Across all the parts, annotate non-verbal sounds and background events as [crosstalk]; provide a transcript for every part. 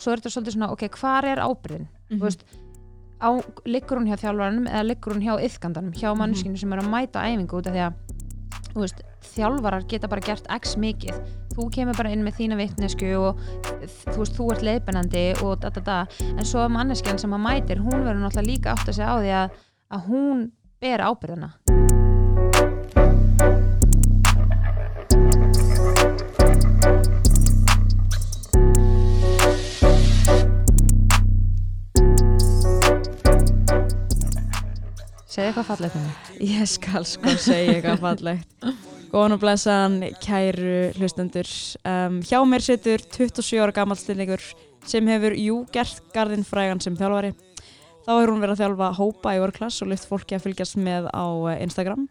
svo er þetta svolítið svona, ok, hvar er ábyrðin Mhm. þú veist, á, liggur hún hjá þjálfaranum eða liggur hún hjá yðgandanum hjá mannskinu sem er að mæta æfingu út af því að veist, þjálfarar geta bara gert x mikið, þú kemur bara inn með þína vitnesku og þú veist, þú ert leiðbennandi og da da da. En svo manneskjan sem að mætir, hún verður náttúrulega líka átt að segja á því að, að hún ber ábyrðina segja eitthvað fallegt um mig? Ég skal sko segja eitthvað fallegt. Góðan og blessaðan, kæru hlustendur. Um, Hjá mér situr 27 ára gammal stillingur sem hefur, jú, gert garðin frægan sem þjálfari. Þá hefur hún verið að þjálfa hópa í orklass og lyft fólki að fylgjast með á eh, Instagram.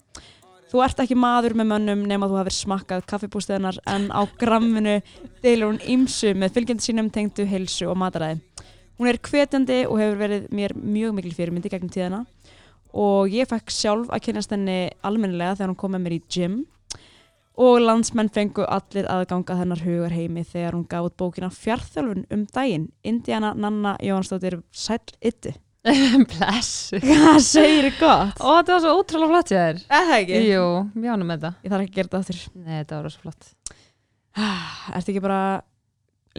Þú ert ekki maður með mönnum nema þú hafið smakkað kaffibústeðinar en á gramminu deilur hún ymsu með fylgjandi sínum tengdu heilsu og mataræði. Hún er hvetjandi og hefur verið mér mjög mikil fyrirmyndi gegnum tíðina og ég fekk sjálf að kynast henni almennilega þegar hún kom með mér í gym. Og landsmenn fengu allir aðganga þennar hugar heimi þegar hún gaf út bókina Fjarþjálfun um daginn. Indiana Nanna Jóhansdóttir Sæll Ytti [laughs] bless [laughs] Hvað segir þið gott? Ó, þetta var svo ótrúlega flott hjá þér. Eða ekki? Jú, mjánum með þetta. Ég þarf ekki að gera þetta aftur. Nei, þetta var svo flott. Ertu ekki bara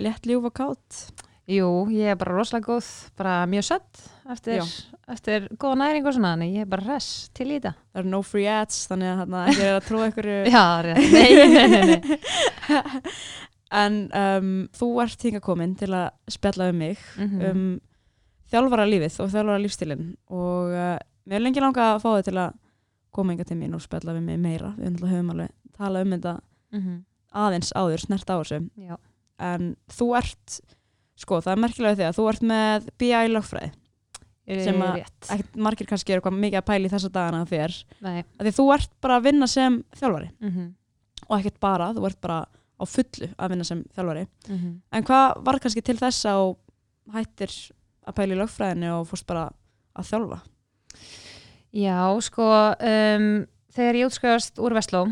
létt ljúf og kátt? Jú, ég er bara rosalega góð bara mjög sött eftir, eftir góða næring og svona en ég er bara res til í þetta Það eru no free ads þannig að þarna ekki er að trúa ykkur [laughs] Já, rétt, nei, nei, nei, nei. [laughs] En um, þú ert hinga komin til að spjalla um mig Mhm. um þjálfara lífið og þjálfara lífstilinn og uh, mér er lengi langa að fá þig til að koma enga til mín og spjalla við mig meira við höfum alveg talað um þetta Mhm. aðeins áður, snert á þessu Já, en þú ert sko, það er merkilega því að þú ert með BI lögfræði, Sem að- rétt. ekkert margir kannski eru mikið að pæla í þessa dagana þér, því þú ert bara að vinna sem þjálfari. Mm og ekkert bara, þú ert bara á fullu að vinna sem þjálfari. -hmm. en hvað var kannski til þess að hættir að pæla í lögfræðinu og fórst bara að þjálfa? Já, sko um, þegar ég útskjöðast úr Vestló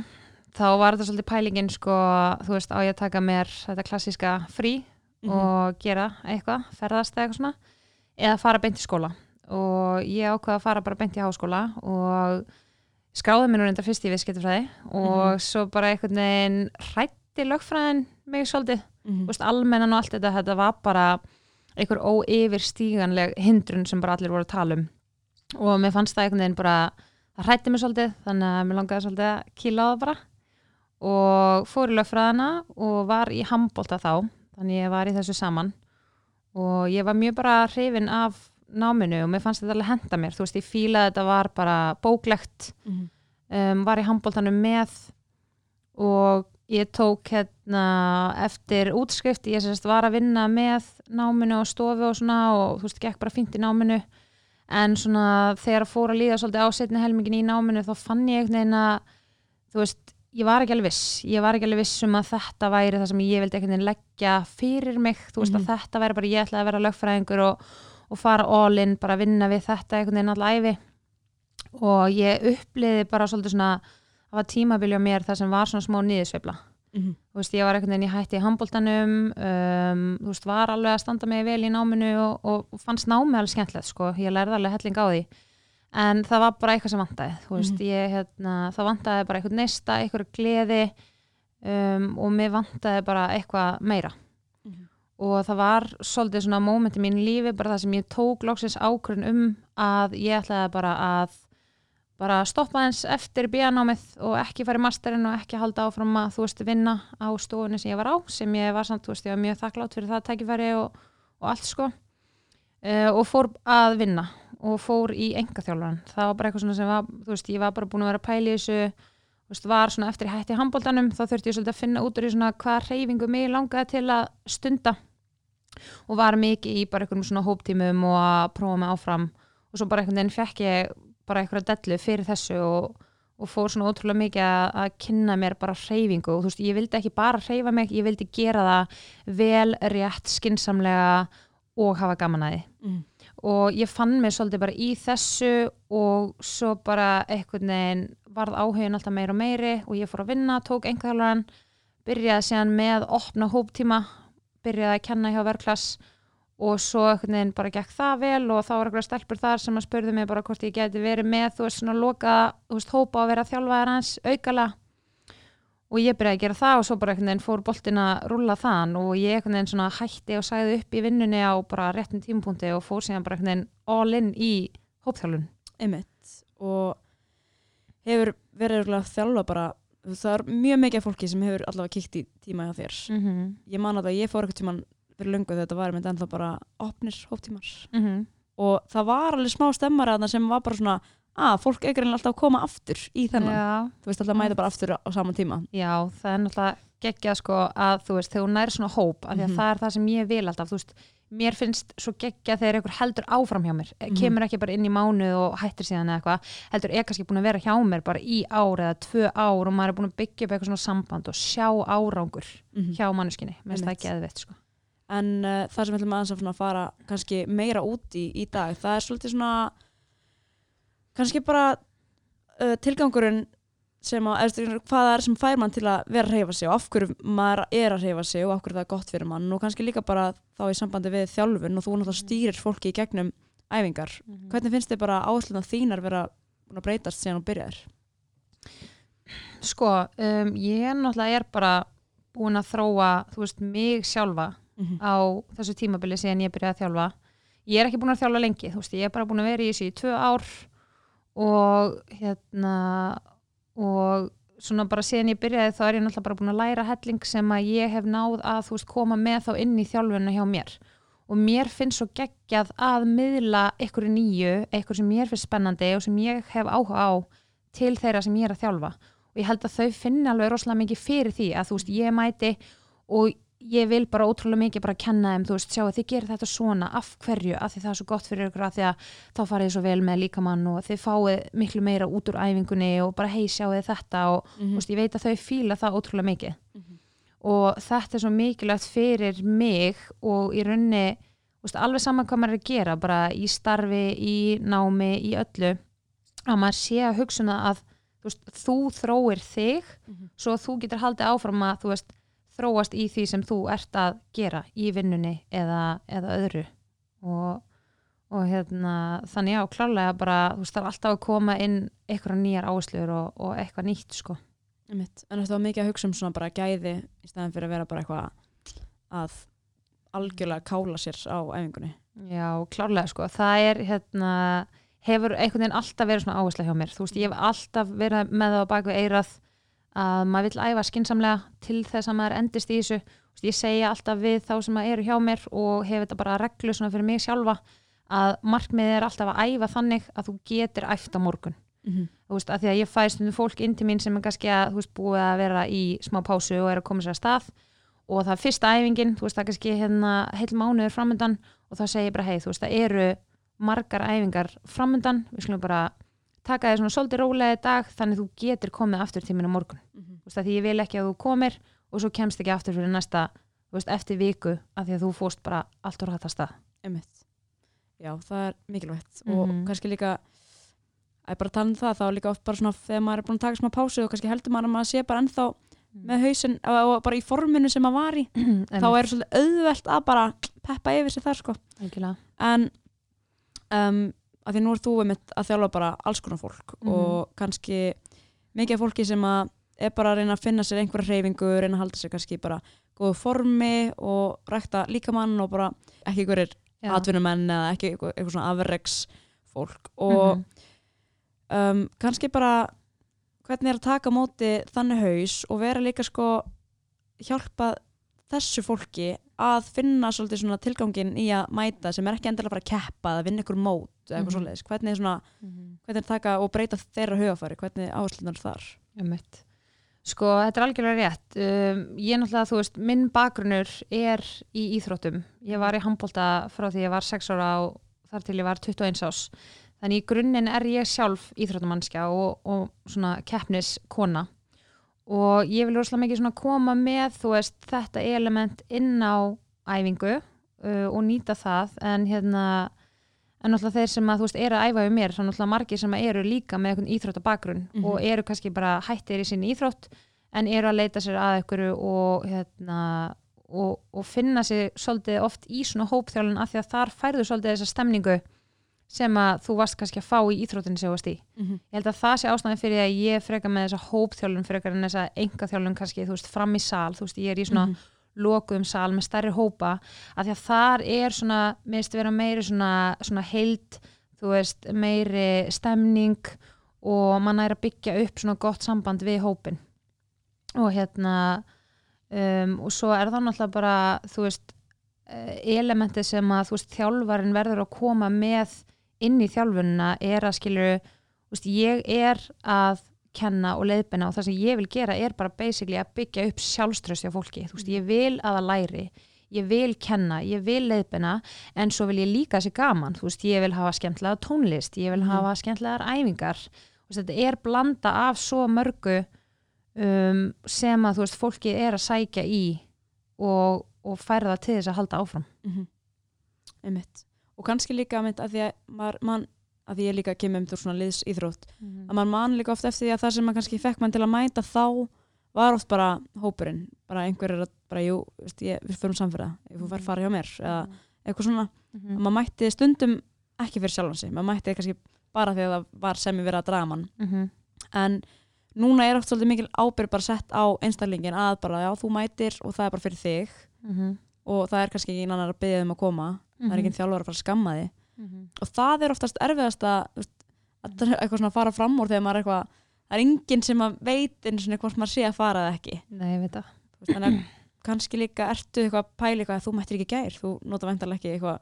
þá var þetta svolítið pælingin sko, þú veist, á ég að taka mér þetta klassíska frí Mhm. og gera eitthvað, ferðast eða eitthvað svona eða fara beint í skóla. Og ég ákvaða að fara bara beint í háskóla og skráði mér nú reyndar fyrst í viðskiptafræði og Mhm. svo bara einhvern veginn hrætti lögfræðin mig svolítið, þú veist, almennan og allt þetta, þetta var bara einhver óyfirstíganleg hindrun sem bara allir voru að tala um. Og mér fannst það einhvern veginn bara það hrætti mig svolítið, þannig að mér langaði svolítið að kýla á það bara. Og fór í lögfræðina og var í handbólta þá, þannig ég var í þessu saman. Og ég var mjög bara hrifin af náminu og mér fannst þetta alveg henda mér, þú veist, ég fílaði þetta var bara bóklegt. Mhm. um, var í handbóltanum með og ég tók hérna eftir útskrift. Ég sérst var að vinna með náminu og stofu og svona og þú veist, gekk bara fínt í náminu. En svona þegar fór að líða svolítið á setni helmingin í náminu þá fann ég einhvern veginn að þú veist, ég var ekki alveg viss. Ég var ekki alveg viss um að þetta væri það sem ég vildi einhvern veginn leggja fyrir mig. Þú veist Mhm. að þetta væri bara ég ætlaði að vera lögfræðingur og, og fara all in, bara vinna við þetta einhvern veginn alla æfi og ég uppliði bara svolítið svona það var tímabili á mér þar sem var svona smá niðursveifla. Mhm. þú veist, ég var einhvern veginn í hætti í handbóltanum um, þú veist, var alveg að standa mig vel í náminu og, og, og fannst námi alveg skemmtilegt, sko, ég lærði alveg helling á því en það var bara eitthvað sem Mhm. ég, hérna, það vantaði bara eitthvað neista, eitthvað gleði um, og mér vantaði bara eitthvað meira Mhm. og það var svolítið svona móment í mínu lífi, bara það sem ég tók loksins ákvörðun um að ég ætlaði bara að bara stoppa eins eftir bíanámið og ekki fara í masterinn og ekki halda áfram að þú veist vinna á stofunni sem ég var á sem ég var samt, þú veist, ég var mjög þakklátt fyrir það tækifæri og, og allt sko uh, og fór að vinna og fór í engaþjálfaran það var bara eitthvað sem var, þú veist, ég var bara búin að vera að pæla í þessu þú veist, var svona eftir hætti handbóltanum þá þurfti ég svolítið að finna út úr í svona hvað reyfingu mig langaði til að stunda. Og var mikið í bara einhverjum svona hóptímum og að prófa mig áfram. Og svo bara einhvern veginn fekk ég bara einhverja dellu fyrir þessu og, og fór svona ótrúlega mikið að, að kynna mér bara hreyfingu. Og þú veist, ég vildi ekki bara hreyfa mig, ég vildi gera það vel, rétt, skinsamlega og hafa gaman að því. Mhm. Og ég fann mig svolítið bara í þessu og svo bara einhvern veginn varð áhugin alltaf meira og meiri og ég fór að vinna, tók einhverjan byrjaði síðan með opna hóptíma byrjaði að kenna hjá verklass og svo einhvern veginn bara gekk það vel og þá var eitthvað stelpur þar sem að spurði mig bara hvort ég geti verið með þú veist svona loka, þú veist hópa að vera þjálfaðar hans aukala og ég byrjaði að gera það og svo bara einhvern veginn fór boltin að rúlla þann og ég einhvern veginn svona hætti og sæði upp í vinnunni á bara réttin tímapunkti og fór síðan bara einhvern veginn all in í hópþjálfun einmitt og hefur verið að þjálfa bara það er mjög mikið fólki sem hefur allavega kíkt í tíma hjá þér mm -hmm. ég man að ég fór eitthvað tíman fyrir löngu þegar þetta var með ennþá bara opnir hóptímar Mm -hmm. og það var alveg smá stemmar að það sem var bara svona að fólk er greinlega alltaf að koma aftur í þennan Já, þú veist alltaf að mæta bara aftur á, á sama tíma já, það er náttúrulega geggjað sko að þú veist, þegar hún nær svona hóp af því að Mhm. það er það sem ég vil alltaf, þú veist mér finnst svo geggjað þegar einhver heldur áfram hjá mér Mhm. kemur ekki bara inn í mánuð og hættir síðan eða eitthvað, heldur er kannski búin að vera hjá mér bara í ár eða tvö ár og maður er búin að byggja upp eitthvað svona samband og sjá árangur Mhm. hjá manneskinni, mér finnst það Einmitt. geðveitt sko. en uh, það sem við ætlum aðeins að svona fara kannski meira út í í dag það er svolítið svona kannski bara uh, tilgangurinn sem að, eða, hvað það er sem fær mann til að vera að reyfa sig og af hverju maður er að reyfa sig og af hverju það er gott fyrir mann og kannski líka bara þá í sambandi við þjálfun og þú náttúrulega stýrir fólki í gegnum æfingar. Hvernig finnst þið bara áhersluðna þínar vera að breytast síðan og byrjaðir? Sko, um, ég náttúrulega er bara búin að þróa, þú veist, mig sjálfa Mm -hmm. á þessu tímabili síðan ég byrjaði að þjálfa ég er ekki búin að þjálfa lengi, þú veist, ég er bara búin að vera í þessu í tvö ár og hérna og svona bara síðan ég byrjaði þá er ég náttúrulega bara búin að læra helling sem að ég hef náð að þú veist koma með þá inn í þjálfunna hjá mér. Og mér finnst svo geggjað að miðla ykkur nýju, ykkur sem mér finnst spennandi og sem ég hef áhuga á til þeirra sem ég er að þjálfa. Og ég held að þau finna alveg rosalega mikið fyrir því að þú veist, ég mæti og ég vil bara ótrúlega mikið bara kenna þeim, þú veist, sjáu þið gerir þetta svona af hverju, af því það er svo gott fyrir ykkur af því að þá farið þið svo vel með líkamann og þið fáið miklu meira út úr æfingunni og bara hei, sjáu þið þetta og Mhm. þú veist, ég veit að þau fíla það ótrúlega mikið Mhm. og þetta er svo mikilvægt fyrir mig og í raunni veist, alveg saman hvað maður er að gera bara í starfi, í námi, í öllu að maður sé að hugsa um það að þú, veist, þú þróir þig Mhm. svo að þú getur haldið áfram að þú veist, þróast í því sem þú ert að gera í vinnunni eða, eða öðru og, og hérna þannig já, klálega bara þú veist, það er alltaf að koma inn eitthvað nýjar áherslur og, og eitthvað nýtt sko. En þetta var mikið að hugsa um svona bara gæði í staðin fyrir að vera bara eitthvað að algjörlega kála sér á æfingunni. Já, klárlega sko, það er hérna, hefur einhvern veginn alltaf verið svona áhersla hjá mér, þú veist, ég hef alltaf verið með það á baku eirað að maður vill æfa skinsamlega til þess að maður endist í þessu, ég segja alltaf við þá sem eru hjá mér og hef þetta bara reglu svona fyrir mig sjálfa að markmiðið er alltaf að æfa þannig að þú getur æft á morgun Mm -hmm. þú veist, að því að ég fæ stundum fólk inn til mín sem er kannski að, þú veist, búið að vera í smá pásu og er að koma sér að stað og það er fyrsta æfingin, þú veist, það er kannski hérna heil mánuður framöndan og þá segir ég bara, hei, þú veist, það eru margar æfingar framöndan, við skulum bara taka þér svona svolítið rólega í dag þannig þú getur komið aftur á morgun. Þú veist, að því ég vil ekki að þú komir og svo kemst ekki aftur fyrir næsta, veist, eftir viku að því að þú fóst bara allt úr hættast að. Já, það er mikilvægt. Og Mhm. kannski líka að bara tala um það, þá líka oft bara svona þegar maður er búin að taka smá pásu og kannski heldur maður að maður sé bara ennþá með hausinn og bara í forminu sem maður var í [clears throat] þá er svolítið auðvelt að bara peppa yfir sig þar sko. En um, að því nú er þú einmitt að þjálfa bara alls konar fólk Mhm. og kannski mikið af fólki sem að er bara að reyna að finna sér einhverja hreyfingu, reyna að halda sér kannski bara góðu formi og rækta líkamann og bara ekki einhverjir atvinnumenn eða ekki eitthvað, eitthvað svona afregs fólk og Mhm. um, kannski bara hvernig er að taka móti þannig haus og vera líka sko hjálpa þessu fólki að finna svolítið svona tilgangin í að mæta sem er ekki endilega bara að keppa eða vinna ykkur mót eða eitthvað Mhm. svoleiðis, hvernig er svona Mhm. hvernig er að taka og breyta þeirra hugafæri hvernig áherslunar þar Einmitt. Sko, þetta er algjörlega rétt. Um, ég er náttúrulega, þú veist, minn bakgrunnur er í íþróttum. Ég var í handbólta frá því ég var 6 ára og þar til ég var 21 ás. Þannig í grunninn er ég sjálf íþróttamannskja og, og svona keppniskona. Og ég vil rosalega mikið koma með, veist, þetta element inn á æfingu uh, og nýta það. En hérna, en náttúrulega þeir sem að veist eru að æfa við mér, þá náttúrulega margir sem eru líka með einhvern íþróttabakgrunn Mhm. og eru kannski bara hættir í sinni íþrótt en eru að leita sér að ykkur og hérna og, og finna sig svolítið oft í svona hópþjálun af því að þar færðu svolítið þessa stemningu sem að þú varst kannski að fá í íþróttinni sem þú varst í. Mhm. Ég held að það sé ástæðan fyrir að ég freka með þessa hópþjálun frekar en þessa engaþjálun kannski, þú veist, fram í sal, þú veist, ég er í svona Mhm. lokuðum sal með stærri hópa af því að þar er svona, minnst vera meiri svona, svona heild þú veist, meiri stemning og mann er að byggja upp svona gott samband við hópin og hérna um, og svo er það náttúrulega bara þú veist, eh, elementið sem að þú veist, þjálfarin verður að koma með inn í þjálfunina er að skilur, ég er að kenna og leiðbina og það sem ég vil gera er bara basically að byggja upp sjálfströsti á fólki, þú veist, ég vil að það læri ég vil kenna, ég vil leiðbina en svo vil ég líka sér gaman þú veist, ég vil hafa skemmtilega tónlist ég vil Mhm. hafa skemmtilegar æfingar veist, þetta er blanda af svo mörgu um, sem að þú veist, fólki er að sækja í og, og færa það til þess að halda áfram Mhm. Einmitt. Og kannski líka einmitt, að því að maður, man, að því ég líka kemur um úr svona liðs íþrótt að maður man líka oft eftir því að það sem maður kannski fekk mann til að mæta þá var oft bara hópurinn, bara einhver er að bara, jú, veist, ég, við förum samfyrða ég fór að fara hjá mér, eða eitthvað svona. Mhm. að maður mætti stundum ekki fyrir sjálfan sig, maður mætti kannski bara því að það var sem ég verið að draga mann. Mhm. en núna er oft svolítið mikil ábyrg bara sett á einstaklingin að bara, já, þú mætir og það er bara fyrir þig. Mhm. og það er kannski ekki annar að byggja um að koma það er Mhm. ekki þjálfur að fara að skamma þig Mhm. og það er oftast erfiðast að, eitthvað svona fara fram úr þegar maður er eitthvað það er enginn sem að veit einu svona hvort maður sé að fara eða ekki Nei, ég veit það þannig að kannski líka ertu eitthvað að pæla eitthvað að þú mættir ekki gær þú nota vendalega ekki eitthvað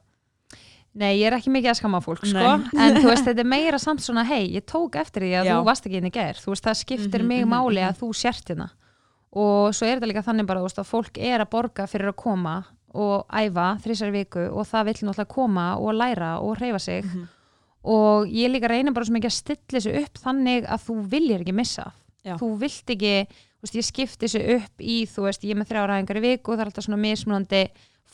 Nei, ég er ekki mikið að skamma fólk, sko, Nei. en þú veist, [laughs] þetta er meira samt svona, hei, ég tók eftir því að Já. þú varst ekki inn í gær, þú veist, það skiptir Mhm, mig mhm, máli mhm. að þú sért hérna og svo er þetta líka þannig bara, þú veist, að fólk er að borga fyrir að koma og æfa þrísar viku og það vill náttúrulega koma og læra og hreyfa sig. Og ég líka reyna bara svo mikið að stilla þessu upp þannig að þú viljir ekki missa Já. þú vilt ekki, þú veist, ég skipti þessu upp í, þú veist, ég er með þrjára æfingar í viku og það er alltaf svona mismunandi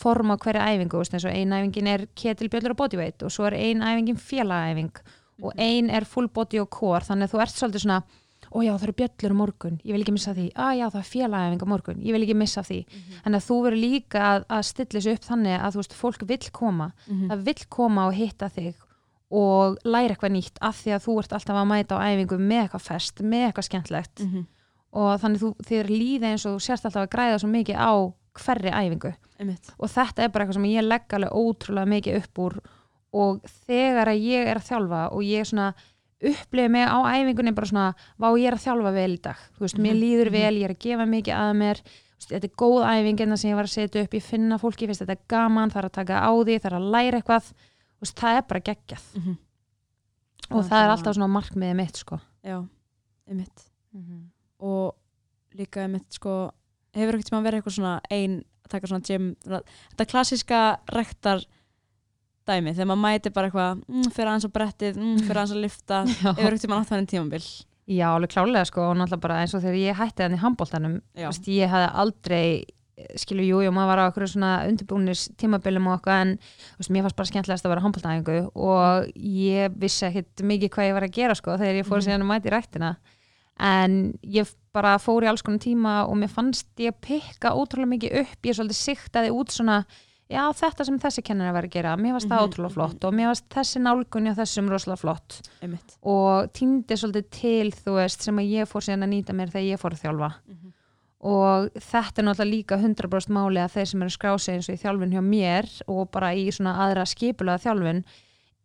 form á hverja æfingu, þú veist, eins og ein æfingin er ketilbjöllur og bodyweight og svo er ein æfingin félagæfing og ein er full body og core, þannig að þú ert svolítið svona ó já, það eru bjöllur morgun, ég vil ekki missa því. Að já, það er félagæfing á morgun, ég vil ekki missa því. En að þú verður líka að, að stilla þessu upp þannig að þú veist, fólk vill koma. Það vill koma og hitta þig og læra eitthvað nýtt af því að þú ert alltaf að mæta á æfingu með eitthvað fest, með eitthvað skemmtlegt Mhm. og þannig þú, þér líði eins og þú sérst alltaf að græða svo mikið á hverri æfingu. Einmitt. Og þetta er bara eitthvað sem ég legg alveg ótrúlega mikið upp úr. Og þegar að ég er að þjálfa og ég svona upplifi mig á æfingunni bara svona, vá ég er að þjálfa vel í dag. Veist, mér Mhm, líður mhm. vel, ég er að gefa mikið að mér. Veist, þetta er góð æfing en það sem ég var að setja upp, ég finna fólki finnst þetta er gaman, það er að taka á því, það er að læra eitthvað. Veist, það er bara geggjað. Mhm. og Það það er alltaf svona markmiðið mitt sko. já, einmitt. Og líka einmitt sko hefur ekkert sem að vera eitthvað svona ein að taka svona gym þetta klassíska rektar dæmi þegar maður mæti bara eitthvað mm, fyrir aðeins á brettið, mm, fyrir aðeins að lifta [laughs] hefur ekkert sem að nátt þannig tímabil? Já, alveg klálega sko og náttúrulega bara eins og þegar ég hætti þannig handbóltanum ég hafði aldrei skilu, jú, jú, maður var á okkur svona undirbúnis tímabilum og eitthvað en veist, mér fannst bara skemmtilegast að vera handbóltæðingu og ég vissi ekkit mikið hvað ég var að gera sko þegar ég fór Mhm. síðan að mæti í ræktina. En ég bara fór í alls konar tíma og mér fannst ég pikka ótrúlega mikið upp, ég svolítið siktaði út svona já, þetta sem þessi kennari var að gera mér fannst það Mhm, ótrúlega mhm. flott og mér fannst þessi nálgun og þessum rosalega flott einmitt og týndi svolítið til þú veist sem að ég fór síðan að nýta mér þegar ég fór að þjálfa Mhm. og þetta er náttúrulega líka 100% máli að þeir sem eru skrási eins og í þjálfun hjá mér og bara í svona aðra skipulega þjálfun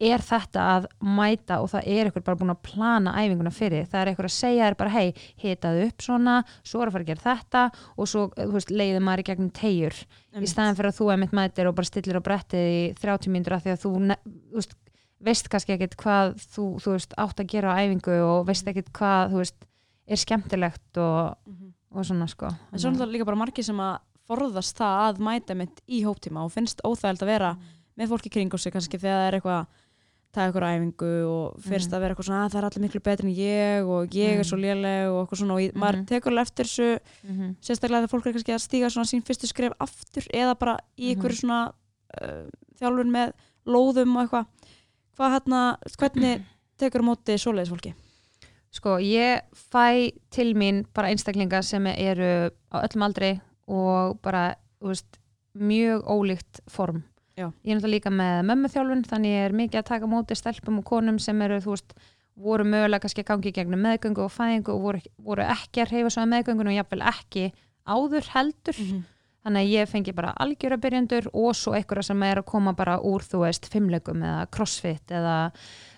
er þetta að mæta og það er ykkur bara búin að plana æfinguna fyrir, það er ykkur að segja þér bara hei, hitaðu upp svona, svo er að fara að gera þetta og svo, þú veist, leiði maður í gegnum tegjur í staðan fyrir að þú emitt mætir og bara stillir á brettið í 30 mínútur af því að þú, þú veist, veist kannski ekkit hvað þú, þú veist, átt að gera á æfingu og veist ekkit hvað, þú veist, er skemmtilegt og, Mhm. og svona sko. En svo er náttúrulega líka bara margir sem að forðast það að mæta mitt í hóptíma og finnst óþægild að vera með fólki kring á sig kannski þegar það er eitthvað taka ykkur æfingu og fyrst Mhm. að vera eitthvað svona að það er allir miklu betri en ég og ég er Mhm. svo léleg og eitthvað svona og ég, Mhm. maður tekur alveg eftir þessu sérstaklega þegar fólk er kannski að stíga svona sín fyrstu skref aftur eða bara í Mhm. einhverju svona uh, þjálfun með lóðum og eitthvað hvað hérna, hvernig tekur á móti svoleiðis fólki? sko, ég fæ til mín bara einstaklinga sem eru á öllum aldri og bara þú veist, mjög ólíkt form Já. ég er náttúrulega líka með mömmuþjálfun þannig ég er mikið að taka móti stelpum og konum sem eru, þú veist, voru mögulega kannski að gangi gegnum meðgöngu og fæðingu og voru, voru ekki að reyfa svo að meðgöngun og jafnvel ekki áður heldur Mhm. þannig að ég fengi bara algjöra byrjandur og svo einhverja sem er að koma bara úr þú veist, fimmlegum eða crossfit eða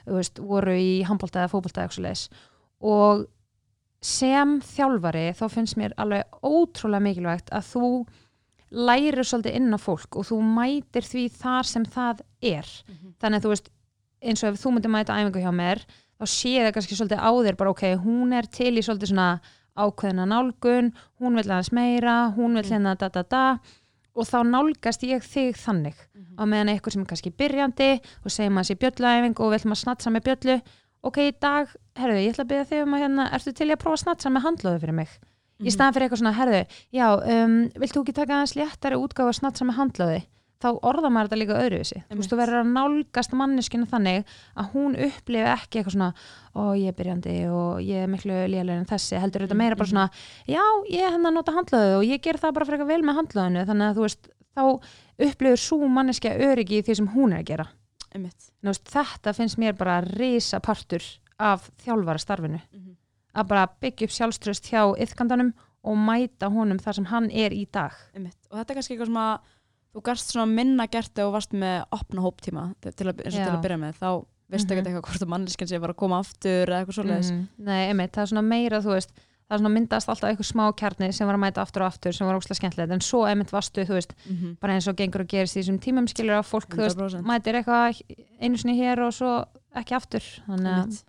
þú veist, voru í handbólta eða fótbólta eða eitthvað og sem þjálfari þá finnst mér alveg ótrúlega mikilvægt að þú lærir svolítið inn á fólk og þú mætir því þar sem það er. Þannig að þú veist, eins og ef þú myndir mæta æfingu hjá mér, þá sé það kannski svolítið á þér bara ok, hún er til í svolítið svona ákveðina nálgun hún vil aðeins meira, hún vil Mm. hérna da da da. Og þá nálgast ég þig þannig. Á meðan eitthvað sem er kannski byrjandi og segjum að sé bjölluæfing og ætlum að snatsa með bjöllu. Ok, í dag, herðu, ég ætla að byrja þig um að hérna, ertu til að prófa að snatsa með handlóðu fyrir mig Mhm. í staðan fyrir eitthvað svona, herðu, já um, vilt þú ekki taka aðeins léttari útgáfa að snatsa með handlóði þá orða maður þetta líka öðruvísi þú veist, þú verður að nálgast manneskinu þannig að hún upplifi ekki eitthvað svona ó, ég er byrjandi og ég er miklu lélega en þessi, heldur þetta meira bara Mhm. svona já, ég er henni að nota handlóðu og ég ger það bara eitthvað vel með handlóðinu þannig að þú veist, þá upplifir svo manneskja öryggi í því sem hún er að gera. Þú veist, þetta finnst mér bara risa partur af þjálfara starfinu Mhm. Að bara byggja upp sjálfströst hjá yðkandanum og mæta honum þar sem hann er í dag Einmitt. Og þetta er kannski eitthvað sem að þú garst svona minna gert þegar þú varst með opna hóptíma til að, eins og til að byrja með þá veistu ekkert eitthvað hvort að manneskinn sé bara að koma aftur eða eitthvað svoleiðis Mhm. Nei, einmitt, það er svona meira, þú veist það er svona myndast alltaf eitthvað smá kjarni sem var að mæta aftur og aftur sem var óslega skemmtilegt en svo einmitt vastu, þú veist, Mhm. bara eins og gengur og gerist í þessum tímum skilur að fólk, þú veist, 100%. mætir eitthvað einu sinni hér og svo ekki aftur þannig að.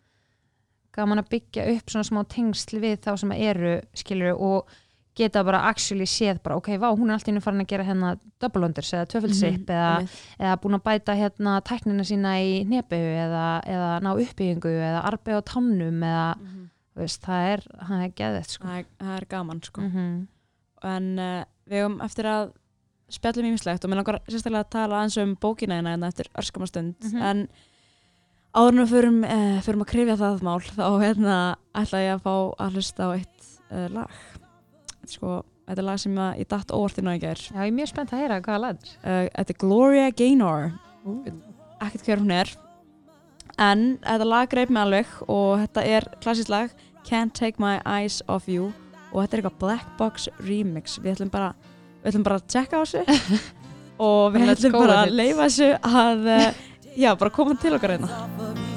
Gaman að byggja upp svona smá tengsl við þá sem eru skilur og geta bara actually séð bara ok, vá, hún er alltaf innu farin að gera hérna double unders eða tvöföldsip Mhm, eða, einmitt. eða búin að bæta hérna tæknina sína í nebu eða, eða ná uppbyggingu eða arbeið á tannum eða, Mhm. þú veist, það er það er geðið, sko Það er, það er gaman sko mm en uh, við höfum eftir að spjallum ímislegt og mér langar sérstaklega að tala aðeins um bókina hérna hérna eftir örskamastund Mhm. en við förum, uh, förum að krifja það mál þá hérna ætla ég að fá að hlusta á eitt uh, lag. Þetta er sko, þetta er lag sem ég datt óvart inn á í gær. Já, ég er mjög spennt að heyra hvaða lag uh, Þetta er Gloria Gaynor. Ekkert hver hún er. En þetta lag greip mig alveg og þetta er klassísk lag Can't Take My Eyes Off You. Og þetta er eitthvað Black Box Remix. Við ætlum bara, við ætlum bara að checka á þessu. [laughs] Og við ætlum bara að leifa þessu að uh, já, bara koma til okkar hérna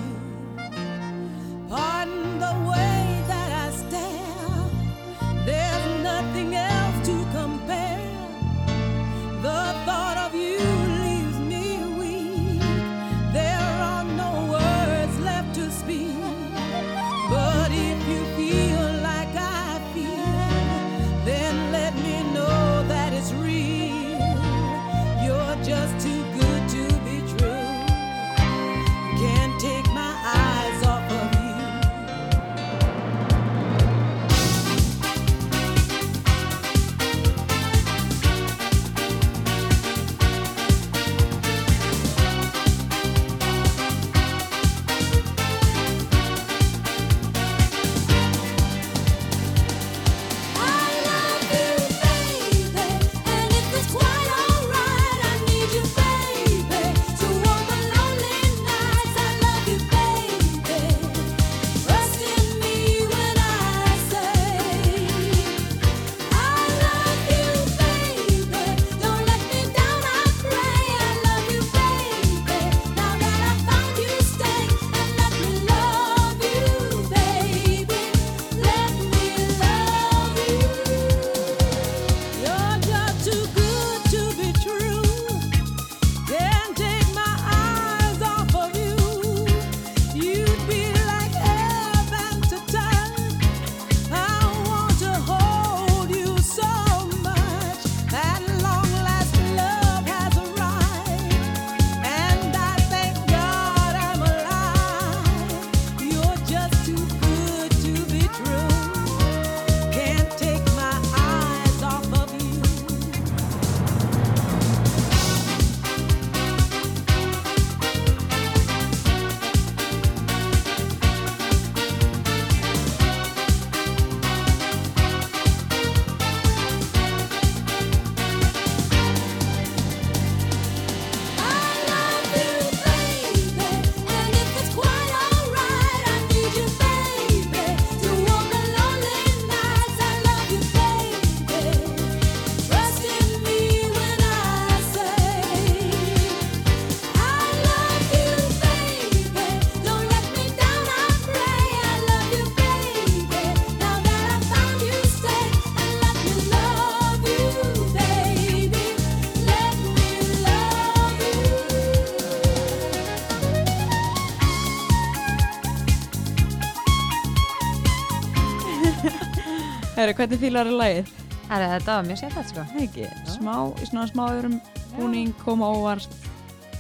Herru, hvernig fílar er lagið? Herri, þetta var mjög sérfætt sko Nei, ekki, smá, í svona smá öðrum búning, koma óvart,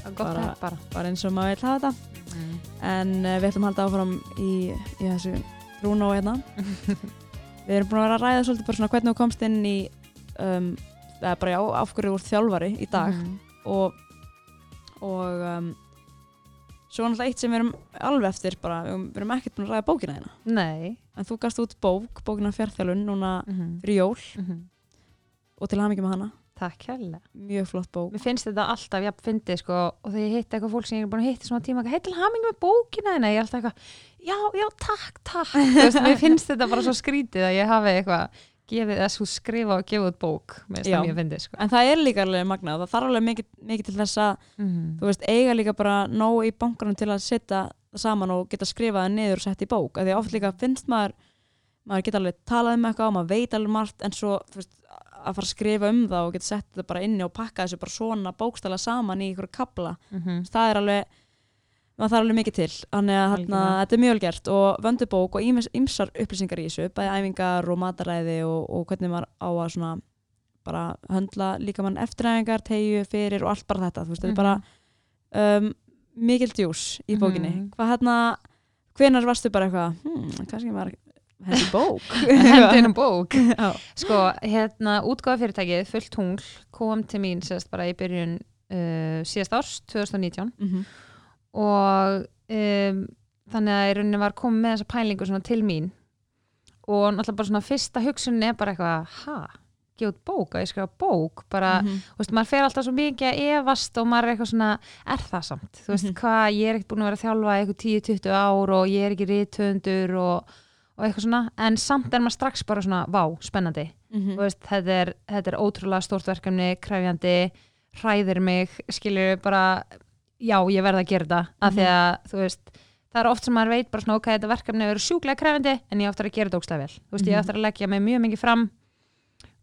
Það Bara- bara bara eins og maður vil hafa þetta. mm. En uh, við ætlum að halda áfram í, í þessu trúnó hérna. [laughs] við erum búin að vera að ræða svolítið bara svona hvernig þú komst inn í, um, eða bara já, af hverju þú ert þjálfari í dag. Mhm. og og um, svo náttúrulega eitt sem við erum alveg eftir bara, við erum- ekkert búin að ræða bókina hérna Nei. En þú gast út bók, bókina fjárþjálun núna Mhm. fyrir jól. Mhm. og til hamingi með hana, Takk hérlega mjög flott bók. Mér finnst þetta alltaf jafn fyndið sko og þegar ég hitt eitthvað fólk sem ég er búin að hitta svona tíma hei til hamingi með bókina þina ég er alltaf eitthvað, já, já, takk, takk. [laughs] Mér finnst þetta bara svo skrítið að ég hafi eitthvað gefið þess að skrifa og gefa út bók finnst Já. það mjög fyndið sko en það er líka alveg magnað, það þarf alveg mikið, mikið til þess að, mm. þú veist, eiga líka bara nóg í bankanum til að setja saman og geta skrifað það niður og sett í bók af því að oft líka finnst maður maður geta alveg talað um eitthvað og maður veit alveg margt en svo, veist, að fara að skrifa um það og geta sett þetta bara inni og pakka þessu bara svona bókstala saman í ykkur kabla Mm það er alveg maður þarf alveg mikið til. Þannig að þarna, þetta er mjög vel gert og vöndubók og ýmsar upplýsingar í þessu bæði æfingar og mataræði og, og hvernig maður á að svona bara höndla líka mann eftiræfingar tegju fyrir og allt bara þetta. Þú veist, þetta er bara um, mikil djús í bókinni. Mhm. hvað hérna, hvenar varstu bara eitthvað hmm, kannski maður hendi bók? [laughs] Á bók. [laughs] Sko, hérna, útgáfa fyrirtækið Fullt tungl kom til mín sérst bara í byrjun uh, síðast árs 2019 Mhm. Og um, þannig að í rauninni var komið með þessa pælingu til mín. Og náttúrulega bara svona fyrsta hugsunin er bara eitthvað, ha, gefa út bók að ég skrifa bók, bara, Mhm. þú veist, maður fer alltaf svo mikið að efast og maður er eitthvað svona er það samt, þú veist, Mhm. hvað, ég er ekkert búin að vera að þjálfa eitthvað 10-20 ár og ég er ekki rithöndur og, og eitthvað svona, en samt er maður strax bara svona, vá, spennandi. Mhm. þú veist, þetta er, þetta er ótrúlega stórt verkefni, kræfjandi hræðir mig, skilur bara já, ég verð að gera þetta af því að, þú veist, það er oft sem maður veit bara svona, ok, þetta verkefni verður sjúklega kræfjandi en ég áttur að gera þetta ógstlega vel þú veist, ég Mhm. áttur að leggja mig mjög mikið fram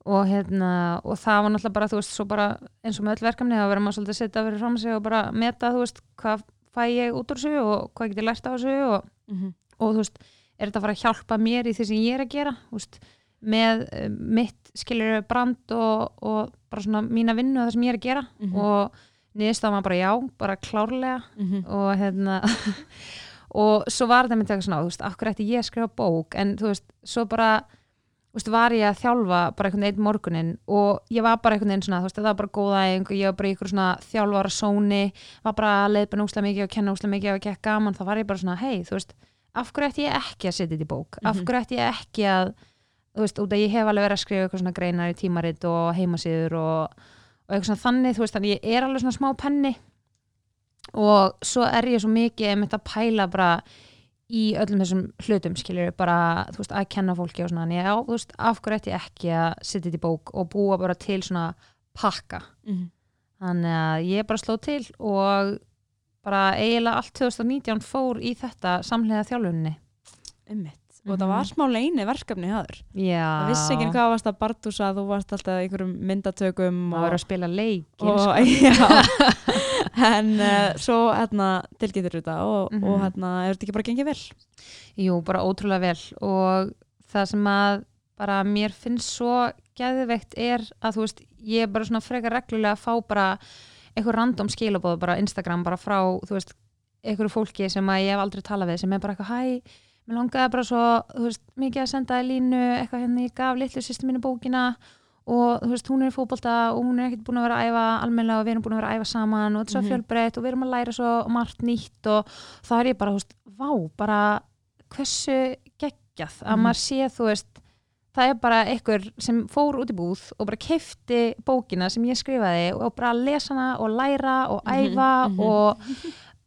og hérna, og það var náttúrulega bara, þú veist, svo bara eins og með öll verkefni, þá verður maður svolítið að setja fyrir fram sig og bara meta, þú veist, hvað fæ ég út úr þessu og hvað get ég lært á þessu og Mhm. og þú veist, er þetta að fara að hjálpa mér í því sem ég er að gera þú veist, með uh, mitt skilur brand og, og bara svona mína vinnu og það sem ég er að gera Mhm. og niðurstaðan var bara já, bara klárlega Mhm. og hérna [laughs] og svo var þetta myndi eitthvað svona, þú veist, akkur ætti ég skrifa bók en þú veist, svo bara þú veist, var ég að þjálfa bara einhvern veginn morgunin og ég var bara einhvern veginn svona, þú veist, það var bara góða og ég var bara í ykkur svona þjálfara sóni var bara að leiðbena úslega mikið og kenna úslega mikið og ekki gaman, þá var ég bara svona, hei, þú veist af hverju ætti ég ekki að setja þetta í bók af Mhm. hverju ætti ég ekki að þú veist, út að ég hef alveg verið að skrifa eitthvað svona greinar í tímarit og heimasíður og, og eitthvað svona þannig, þú veist, þannig ég er alveg svona smá penni. Og svo er ég svo mikið einmitt að pæla bara í öllum þessum hlutum skilur bara, þú veist, að kenna fólki og svona, en ég, já, þú veist, af hverju ætti ég ekki að setja þetta í bók og búa bara til svona pakka? Mhm. þannig að ég bara sló til og bara eiginlega allt 2019 fór í þetta samlega þjálfunni Einmitt. og Mhm. það var smá leini verkefni haður það vissi ekki hvað varst að bardúsa þú varst alltaf í einhverjum myndatökum og, var að spila leik og sko. [laughs] [laughs] en uh, svo hérna tilgætur þetta og, Mhm. og hérna er þetta ekki bara gengið vel Jú, bara ótrúlega vel og það sem að bara mér finnst svo geðveikt er að þú veist, ég er bara svona frekar reglulega að fá bara eitthvað random skilabóð bara Instagram bara frá, þú veist, einhverju fólki sem að ég hef aldrei talað við sem er bara eitthvað hæ, mér langaði bara svo þú veist, mikið að senda línu eitthvað hérna, ég gaf litlu sýstu mínu bókina og þú veist, hún er í fótbolta og hún er ekkert búin að vera að æfa almennilega og við erum búin að vera að æfa saman og þetta er svo Mhm. fjölbreytt og við erum að læra svo margt nýtt og þá er ég bara, þú veist, vá, bara hversu geggjað að Mhm. maður sé, þú veist það er bara einhver sem fór út í búð og bara kefti bókina sem ég skrifaði og bara lesa hana og læra og Mhm, æfa mhm. og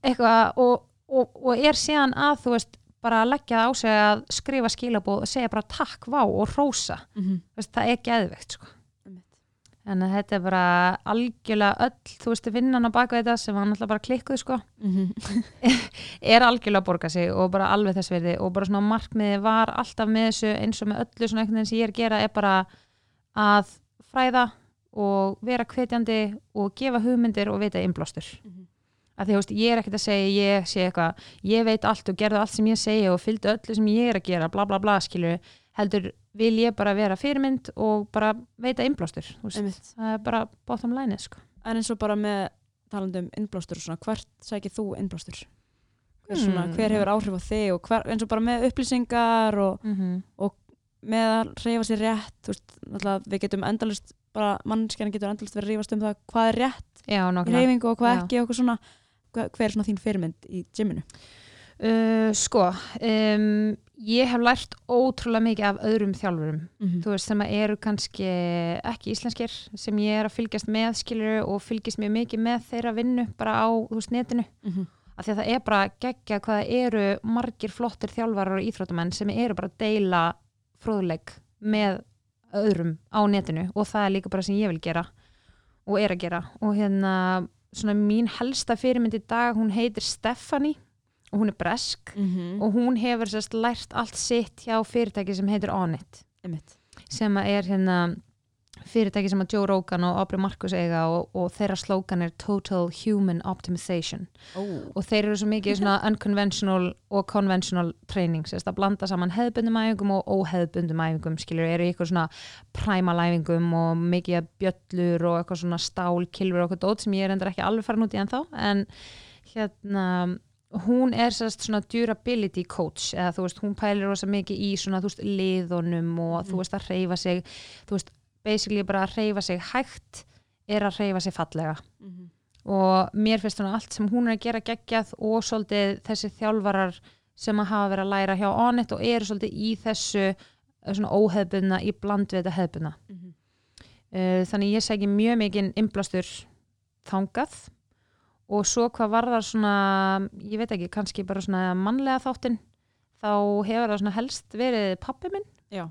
eitthvað og, og, og er síðan að þú veist bara leggja það á sig að skrifa skilabóð og segja bara takk, vá og rósa mm -hmm. veist, það er geðvegt sko. en þetta er bara algjörlega öll, þú veist, vinnan á baka þetta sem var náttúrulega bara klikkuð sko. [laughs] Er algjörlega að borga sig og bara alveg þess verði og bara svona markmiði var alltaf með þessu eins og með öllu svona veginn sem ég er að gera er bara að fræða og vera hvetjandi og gefa hugmyndir og vita innblástur að því þú veist, ég er ekkert að segja ég sé eitthvað, ég veit allt og gerðu allt sem ég segja og fylgdu öllu sem ég er að gera bla bla bla skilur, heldur vil ég bara vera fyrirmynd og bara veita innblástur það er bara bottom line sko. En eins og bara með talandum innblástur og svona, hvert sækir þú innblástur? Hver, svona, Hmm. hver hefur áhrif á þig og hver, eins og bara með upplýsingar og mm -hmm. með að reyfa sér rétt veist, við getum endalist bara mannskjæna getur endalist verið að rífast um það hvað er rétt já, í reyfingu og hvað Já. ekki og eitthvað svona hver, er svona þín fyrirmynd í gyminu? uh, sko um, ég hef lært ótrúlega mikið af öðrum þjálfurum Mm þú veist, sem eru kannski ekki íslenskir, sem ég er að fylgjast með skilur og fylgjast mjög mikið með þeirra vinnu bara á, veist, netinu -hmm. af því að það er bara geggja hvað það eru margir flottir þjálfarar og íþróttamenn sem eru bara að deila fróðleik með öðrum á netinu og það er líka bara sem ég vil gera og er að gera og hérna svona mín helsta fyrirmynd í dag hún heitir Stephanie og hún er bresk Mm og hún hefur sérst lært allt sitt hjá fyrirtæki sem heitir Onit. Sem er hérna fyrirtæki sem að Joe Rogan og Aubrey Marcus eiga og, og þeirra slókan er Total Human Optimization. Oh. og þeir eru svo mikið svona unconventional og conventional training sérst að blanda saman hefðbundum æfingum og óhefðbundum æfingum skilur, eru eitthvað svona primal æfingum og mikið bjöllur og eitthvað svona stál, kilfur og eitthvað dót sem ég er endur ekki alveg farin út í ennþá. En hérna hún er svona durability coach eða þú veist, hún pælir rosa mikið í svona, þú veist, liðunum og þú veist að reyfa sig, þú veist, basically bara að reyfa sig hægt er að reyfa sig fallega Mhm. og mér finnst svona allt sem hún er að gera geggjað og svolítið þessi þjálfarar sem að hafa verið að læra hjá Onit og eru svolítið í þessu eh, svona óhefbunna í bland við þetta hefbunna Mhm. uh, þannig ég segi mjög mikið innblástur þangað og svo hvað varðar svona ég veit ekki, kannski bara svona mannlega þáttinn þá hefur það svona helst verið pappi minn Já.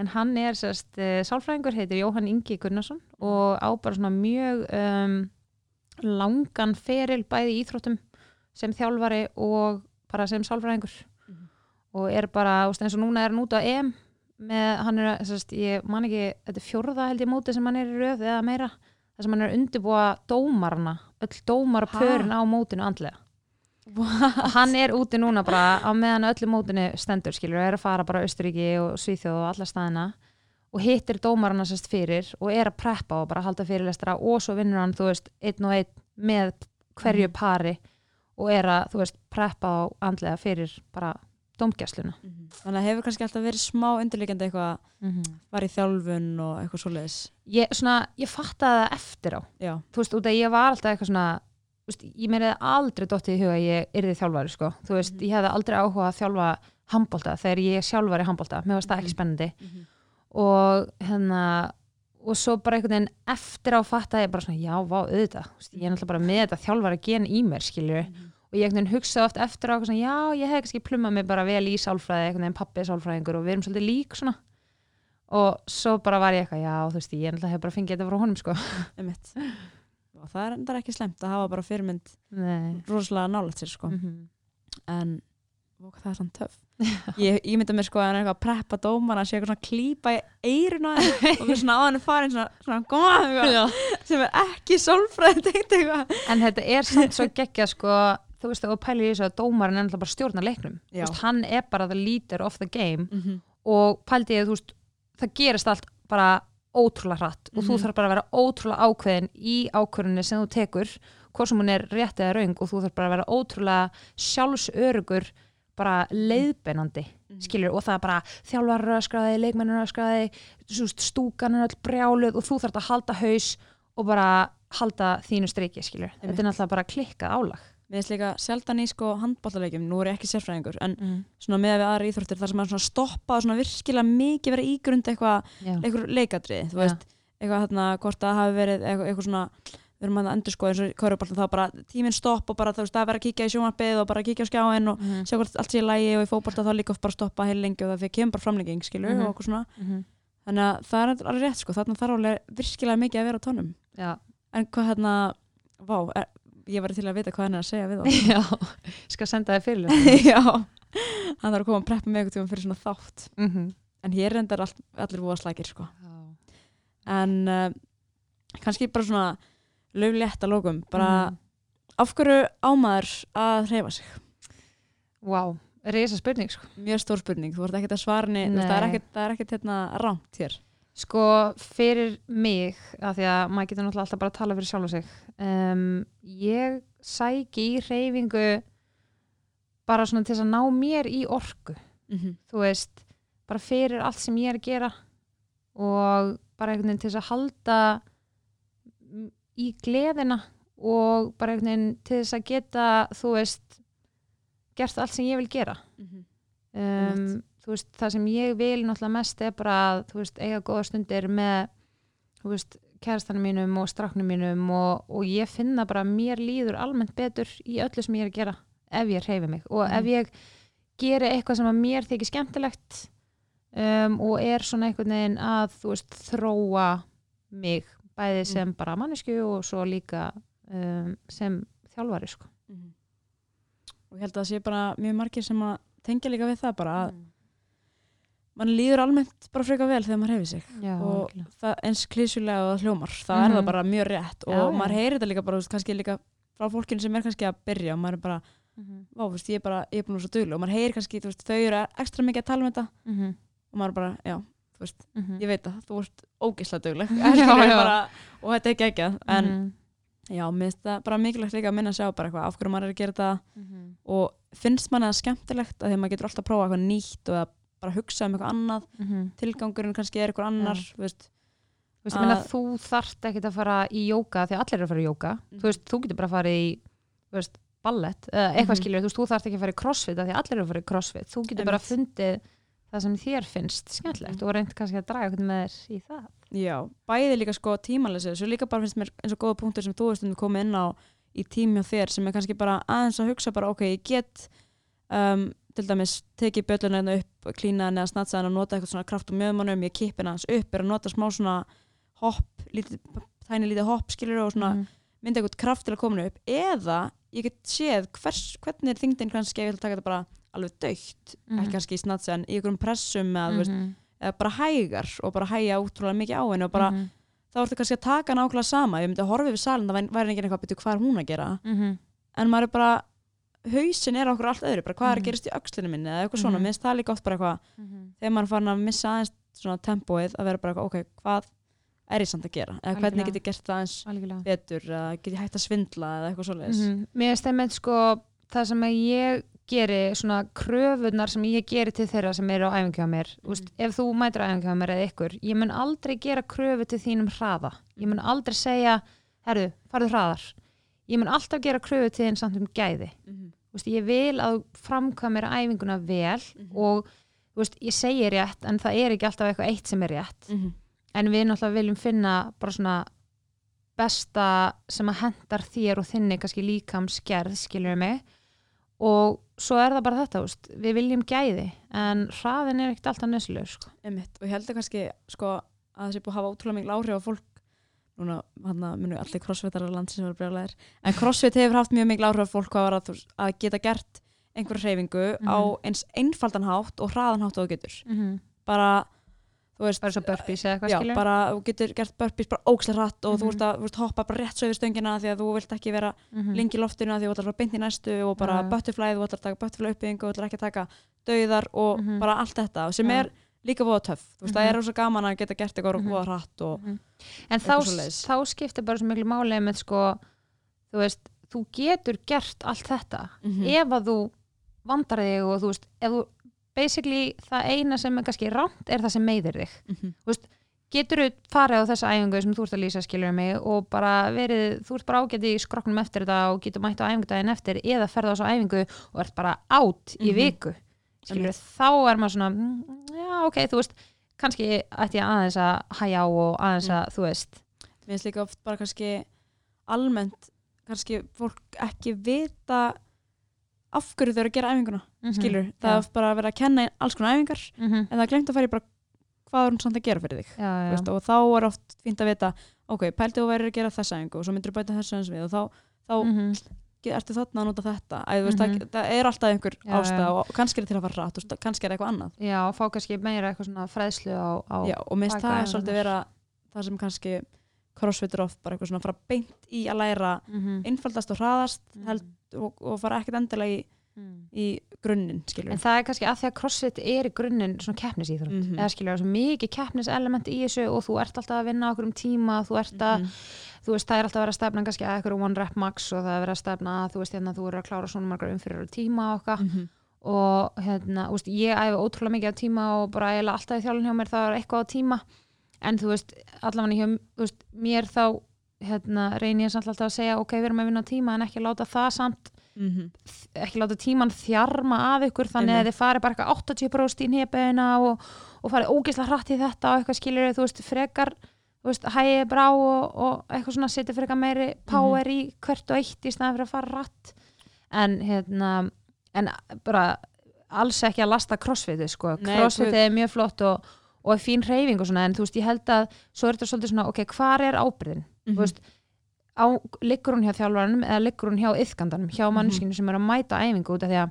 En hann er sérst uh, sálfræðingur, heitir Jóhann Ingi Gunnarsson og á bara svona mjög um, langan feril bæði íþróttum sem þjálfari og bara sem sálfræðingur. Mhm. og er bara, veist, eins og núna er hann út á EM með, hann er, sérst, ég man ekki þetta er fjórða held ég móti sem hann er í röð eða meira, þar sem hann er að undirbúa dómarna, öll dómara pörin á mótinu andlega og hann er úti núna bara á meðan öllu mótinu stendur skilur og er að fara bara Östuríki og Svíþjóð og alla staðina og hittir dómarana sérst fyrir og er að preppa og bara halda fyrirlestra og svo vinnur hann þú veist einn og einn með hverju pari og er að þú veist preppa á andlega fyrir bara dómgæsluna. Mhm. Þannig að hefur kannski alltaf verið smá undirleikandi eitthvað var í þjálfun og eitthvað svoleiðis? Ég, svona, ég fattaði það eftir á. Já, þú veist, út að ég var alltaf eitthvað svona veist, ég hefði aldrei dottið í huga að ég yrði þjálfari, sko, þú veist, Mhm. ég hefði aldrei áhuga að þjálfa handbólta þegar ég sjálf var í handbólta, mér varst það ekki Mhm. spennandi Mhm. og hérna og svo bara einhvern veginn eftir á fattaði ég bara svona, já, vá, auðvitað veist, ég er náttúrulega bara með þetta þjálfara gen í mér skilju, Mhm. og ég einhvern veginn hugsaði oft eftir á svona, já, ég hef kannski plummað mig bara vel í sálfræði, einhvern veginn pappi er sálfræðingur og við erum svolítið lík svona og svo bara var ég eitthvað, já, þú veist, ég náttúrulega hef bara fengið þetta frá honum, sko og það er endar ekki slemt að hafa bara fyrirmynd rosalega nálægt sér sko Mhm. en ó, það er sann töff [laughs] ég, ég mynda mér sko að hann er eitthvað að preppa dómar að sé eitthvað svona klípa í eiruna [laughs] og við svona á hann farin svona, svona eitthvað, sem er ekki sálfræði tengt [laughs] eitthvað En þetta er samt svo geggja sko, þú veist, og pælir í þessu að dómarinn er náttúrulega bara að stjórna leiknum. Veist, hann er bara the leader of the game mm -hmm. og pældi ég, þú veist, það gerist allt bara ótrúlega hratt og þú Mhm. þarf bara að vera ótrúlega ákveðin í ákvörðinni sem þú tekur, hvort sem hún er rétt eða raung og þú þarf bara að vera ótrúlega sjálfsörugur bara leiðbeinandi, skilur, og það er bara þjálfar öskraði, leikmennur öskraði stúkan er öll brjáluð og þú þarf að halda haus og bara halda þínu streiki, skilur. Þetta er náttúrulega bara klikkað álag. Mér finnst líka sjaldan í sko handballalegjum, nú er ég ekki sérfræðingur, en Mm. svona með við aðra íþróttir þar sem maður svona stoppa og svona virkilega mikið vera ígrund eitthvað, eitthvað leikadrið, þú veist, eitthvað þarna, hvort það hafi verið eitthvað, eitthvað svona, við erum að endur sko eins og körubolta þá bara tíminn stopp og bara þú veist, það er verið að kíkja í sjónvarpið og bara kíkja á skjáin og Mhm. sjá hvort allt sé í lægi og í fótbolta þá líka oft bara stoppa heil lengi og það fyrir kemur bara framlenging, skilur, Mhm. og okkur svona, Mhm. þannig að það er alveg rétt sko, þarna þarf alveg virkilega mikið að vera á tónum, Já. en hvað hérna, vá, er, ég var til að vita hvað hann er að segja við [laughs] þá. Já, skal senda þér fyrirlega. [laughs] Já, hann þarf að koma að preppa mig eitthvað fyrir svona þátt mm -hmm. en hér reyndar all, allir búa slækir sko. en uh, kannski bara svona löflétt að lókum bara Mhm. af hverju ámaður að hreyfa sig Vá, risa spurning sko. mjög stór spurning, þú ert ekkert að svara það er það er ekkert hérna rámt hér. Sko, fyrir mig, af því að maður getur náttúrulega alltaf bara að tala fyrir sjálf og sig, um, ég sæki í reyfingu bara svona til að ná mér í orku, Mm þú veist, bara fyrir allt sem ég er að gera og bara einhvern veginn til að halda í gleðina og bara einhvern veginn til þess að geta, þú veist, gert allt sem ég vil gera. Um, Einmitt. þú veist, það sem ég vil náttúrulega mest er bara að veist, eiga góða stundir með kærastanum mínum og stráknum mínum og, og ég finna bara að mér líður almennt betur í öllu sem ég er að gera ef ég hreyfi mig og ef Mhm. ég geri eitthvað sem að mér þykir skemmtilegt um, og er svona einhvern veginn að veist, þróa mig bæði sem bara mannesku og svo líka um, sem þjálfari sko. Mhm. Og ég held að það sé bara mjög margir sem að tengja líka við það bara að mann líður almennt bara frekar vel þegar maður hefur sig. Já, og það eins klísulega og það hljómar það er Mhm. það bara mjög rétt og Já, maður heyrir þetta líka bara, kannski líka frá fólkinu sem er kannski að byrja og maður er bara, Mhm. vá, þú veist, ég er bara ég er búin að vera svo duglega og maður heyrir kannski, veist, þau eru ekstra mikið að tala um þetta Mhm. og maður er bara, já, þú veist, Mhm. ég veit það þú ert [laughs] [laughs] já. bara, og þetta er geggjað en Mhm. já, mér finnst það bara mikilvægt líka að minna að sjá bara eitthvað af hverju maður er að gera þetta Mhm. og finnst manni það skemmtilegt að því að maður getur alltaf að prófa eitthvað nýtt og að bara hugsa um eitthvað annað Mhm. tilgangurinn kannski er eitthvað annar þú veist, veist, meina, að- þú þarft ekkert að fara í jóka því að allir eru að fara í jóka Mhm. þú veist, þú getur bara að fara í veist, ballett, eða eitthvað Mhm. skilur þú þú þarft ekki að fara í crossfit því að allir eru að fara í crossfit þú getur bara Einmitt. fundið það sem þér finnst skemmtilegt Mhm. og reynd kannski að draga eitthvað með þér í það Já, bæði líka sko tímalesið, svo líka bara finnst mér eins og góða punktur sem þú veist um komið inn á í tími á þér sem er kannski bara aðeins að hugsa bara ok, ég get um, til dæmis tekið bjölluna hérna upp, klína henni að snatsa henni og nota eitthvað svona kraft og mjöðmannum, ég kipp henni hans upp, er að nota smá svona hopp, tæni lítið hopp skilur og svona Mhm. mynda eitthvað kraft til að koma henni upp eða ég get séð hvers, hvernig er þingdin kannski ég að taka þetta bara alveg dögt, Mhm. ekki kannski í snatsa en í einhverjum pressum eða, mm Mhm. eða bara hægar og bara hæja útrúlega mikið á henni og bara Mhm. þá ertu kannski að taka nákvæmlega sama ef ég myndi að horfa yfir salin, það væri- væri Mhm. en maður er bara hausin er okkur allt öðru, bara hvað er Mhm. að gerast í öxlinu minni eða eitthvað svona, Mhm. minnst það líka oft bara eitthvað, Mhm. þegar maður er farin að missa aðeins svona tempóið, að vera bara eitthvað, ok, hvað er ég samt að gera, eða hvernig get ég gert það eins algjörlega betur, eða get ég hægt að svindla eða eitthvað svoleiðis Mhm. Mér finnst einmitt sko það sem að ég geri svona kröfunar sem ég geri til þeirra sem eru á æfingu hjá mér mm. Úst, ef þú mætir á æfingu hjá mér eða ykkur ég mun aldrei gera kröfu til þínum hraða ég mun aldrei segja herru, farðu hraðar ég mun alltaf gera kröfu til þín samt um gæði Mhm. Úst, ég vil að framkvæmir æfinguna vel Mhm. og úst, ég segi rétt en það er ekki alltaf eitthvað eitt sem er rétt Mhm. en við náttúrulega viljum finna bara svona besta sem að hendar þér og þinni kannski líkamsgerð, skilur mig og svo er það bara þetta úst, við viljum gæði en hraðin er ekkert alltaf nöðsluður sko. Og ég held að kannski sko, að það sé búið að hafa ótrúlega mikil áhrif á fólk núna hann munu allir crossfitar á landi sem verður brjálæðir en crossfit hefur haft mjög mikil áhrif fólk að, þú að geta gert einhver hreyfingu á Mhm. eins einfaldan hátt og hraðan hátt og þú getur mm -hmm. bara, þú veist bara svo burpees eða eitthvað já, skilur bara þú getur gert burpees bara ókslega hratt og þú Mhm. veist að þú hoppa bara rétt svo yfir stöngina því að þú vilt ekki vera mm lengi í loftinu að því þú ætlar að beint í næstu og bara butterfly, þú ætlar að taka butterfly uppbygging og þú ætlar ekki að taka dauðar og Mhm. bara allt þetta sem er líka voða töff, þú veist, það Mhm. er rosa gaman að geta gert eitthvað Mhm. voða hratt og en þá, þá skiptir bara svo miklu máli með sko, þú veist, þú getur gert allt þetta Mhm. ef að þú vandar þig og þú veist, ef þú basically það eina sem er kannski rámt er það sem meiðir þig Mhm. getur þú farið á þessa æfingu sem þú ert að lýsa skilur mig og bara verið, þú ert bara ágætt í skroknum eftir þetta og getur mætt á æfingudaginn eftir eða ferða á þessa æfingu og ert bara átt í Mhm. viku skilur þá er maður svona mm, já ok, þú veist, kannski ætti ég aðeins að hæja á og aðeins að þú veist mér finnst líka oft bara kannski almennt kannski fólk ekki vita af hverju þau eru að gera æfinguna skilur, það Mhm. já. er bara að vera að kenna alls konar æfingar mm -hmm. en það er glemt að fara í bara hvað er hún samt að gera fyrir þig já, já, veist, og þá er oft fínt að vita ok, pældi þú verður að gera þessa æfingu og svo myndir þú bæta þessu eins við og þá, þá Mhm. Ge- ertu þarna að nota þetta. Æ, veist, Mhm. það, það er alltaf einhver Já, ástæð og kannski er til að fara rætt og kannski er eitthvað annað. Já, fá kannski meira eitthvað svona fræðslu á, á Já, og minnst það er svolítið vera það sem kannski crossfit er oft bara eitthvað svona fara beint í að læra mm -hmm. einfaldast og hraðast held, og, og fara ekkert endilega í, í grunninn, skilur En það er kannski að því að crossfit er í grunninn svona keppnisíþrótt, Mhm. eða skilur það er svo mikið keppniselement í þessu og þú ert alltaf að vinna okkur um tíma, þú ert að Mhm. þú veist, það er alltaf að vera að stefna kannski að eitthvað one rep max og það er verið að stefna að þú veist, hérna, þú eru að klára svona margar umfyrir tíma okkar Mhm. og hérna, veist, ég æfi ótrúlega mikið á tíma og bara eiginlega alltaf í þjálfun hjá mér það er eitthvað á tíma en þú veist, allavega hjá veist, mér þá hérna, reyni ég samt alltaf að segja ok, við erum að vinna á tíma en ekki láta það samt Mhm. ekki láta tíman þjarma að ykkur þannig að þið fari bara eitthvað 80% í nefina og, og fari ógeðslega hratt í þetta og eitthvað skilur þú veist, frekar þú veist, hægið bara á og, og eitthvað svona setja frekar meiri power í hvert og eitt í staðan fyrir að fara hratt en hérna en bara alls ekki að lasta crossfitið sko, guð. er mjög flott og, og er fín reyfing og svona en þú veist, ég held að svo er þetta svolítið svona, ok, hvar er ábyrðin Mhm. þú veist, á, liggur hún hjá þjálfaranum eða liggur hún hjá yðgandanum, hjá Mhm. mannskinu sem er að mæta æfingu út af því að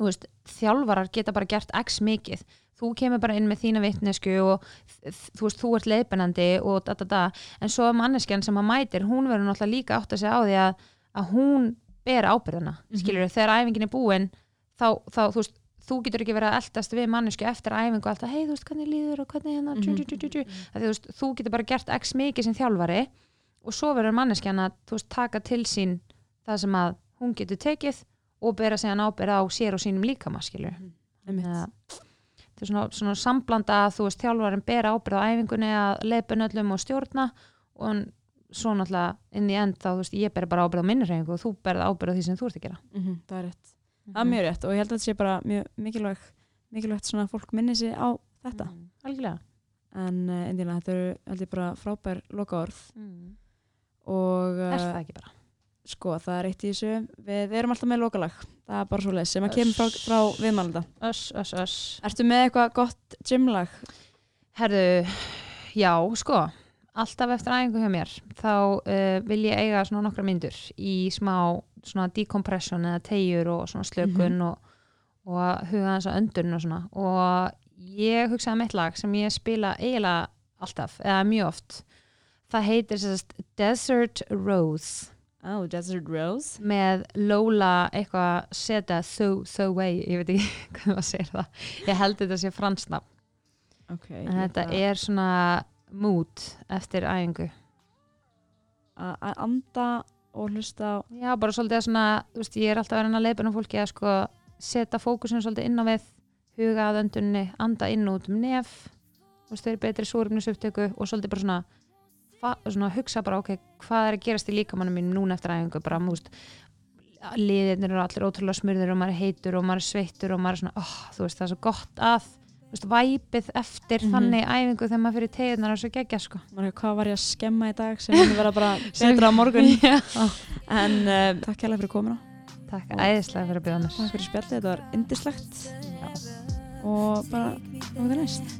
veist, þjálfarar geta bara gert x mikið þú kemur bara inn með þína vitnesku og þú veist, þú ert leiðbennandi og da da da, en svo er manneskjan sem að mætir, hún verður náttúrulega líka átt að segja á því að, að hún ber ábyrðina Mhm. skilur þegar æfingin er búin þá, þá þú veist, þú getur ekki verið að eldast við mannesku eftir æfingu alltaf, hei þú veist hvernig líður og hvernig hérna, tjú. Af því, þú veist, þú getur bara gert x mikið sem þjálfari og svo verður manneskjan að þú veist, taka til sín það sem að hún getur tekið og bera sig hann ábyrð á sér og sínum líkama skilur Einmitt. Eða, þetta er svona, svona samblanda að þú veist þjálfarin bera ábyrð á æfingunni að leiðbun öllum og stjórna og svo náttúrulega inn í end þá þú veist ég ber bara ábyrð á minni reyningu og þú berð ábyrð á því sem þú ert að gera Mhm, það er rétt það er mjög rétt og ég held að þetta sé bara mjög mikilvæg mikilvægt svona að fólk minni sig á þetta mm. algjörlega en uh, þetta eru held ég bara frábær lokaorð mm. Og er uh, það ekki bara? Sko það er eitt í þessu. Við, við erum alltaf með lokalag. Það er bara svo leið sem að kemur frá, frá viðmælanda. Öss, öss, öss. Ertu með eitthvað gott gymlag? herðu, já sko. Alltaf eftir æfingu hjá mér þá uh, vil ég eiga svona nokkra myndur í smá svona decompression eða tegjur og svona slökun og, og að huga þess að öndun og svona. Og ég hugsaði mitt lag sem ég spila eiginlega alltaf eða mjög oft það heitir sérst Desert Rose. Oh, Desert Rose? Með Lola eitthvað seta so, so way, ég veit ekki [laughs] hvað maður segir það. Ég held þetta sé fransnafn Ok en þetta er svona mood eftir æfingu. Að að anda og hlusta á já, bara svolítið að svona, þú veist, ég er alltaf að vera að leipa fólki að sko setja fókusinu svolítið inn á við huga að öndunni, anda inn út um nef þú veist, þeir eru betri súrumnisupptöku og svolítið bara svona, svona hugsa bara, ok, hvað er að gerast í líkamannum mínum núna eftir æfingu, bara, veist liðirnir eru allir ótrúlega smurður og maður er heitur og maður er sveittur og maður er svona, oh, þú veist, það er svo gott að veist, væpið eftir Mhm. þannig æfingu þegar maður fyrir tegurnar og svo geggja, sko. Hefur, Hvað var ég að skemma í dag sem mun vera bara [laughs] betra á morgun? [laughs] Já. En uh, takk kærlega fyrir komuna Takk æðislega fyrir að bjóða mér. Takk fyrir spjallið, þetta var indislegt Og bara, það var næst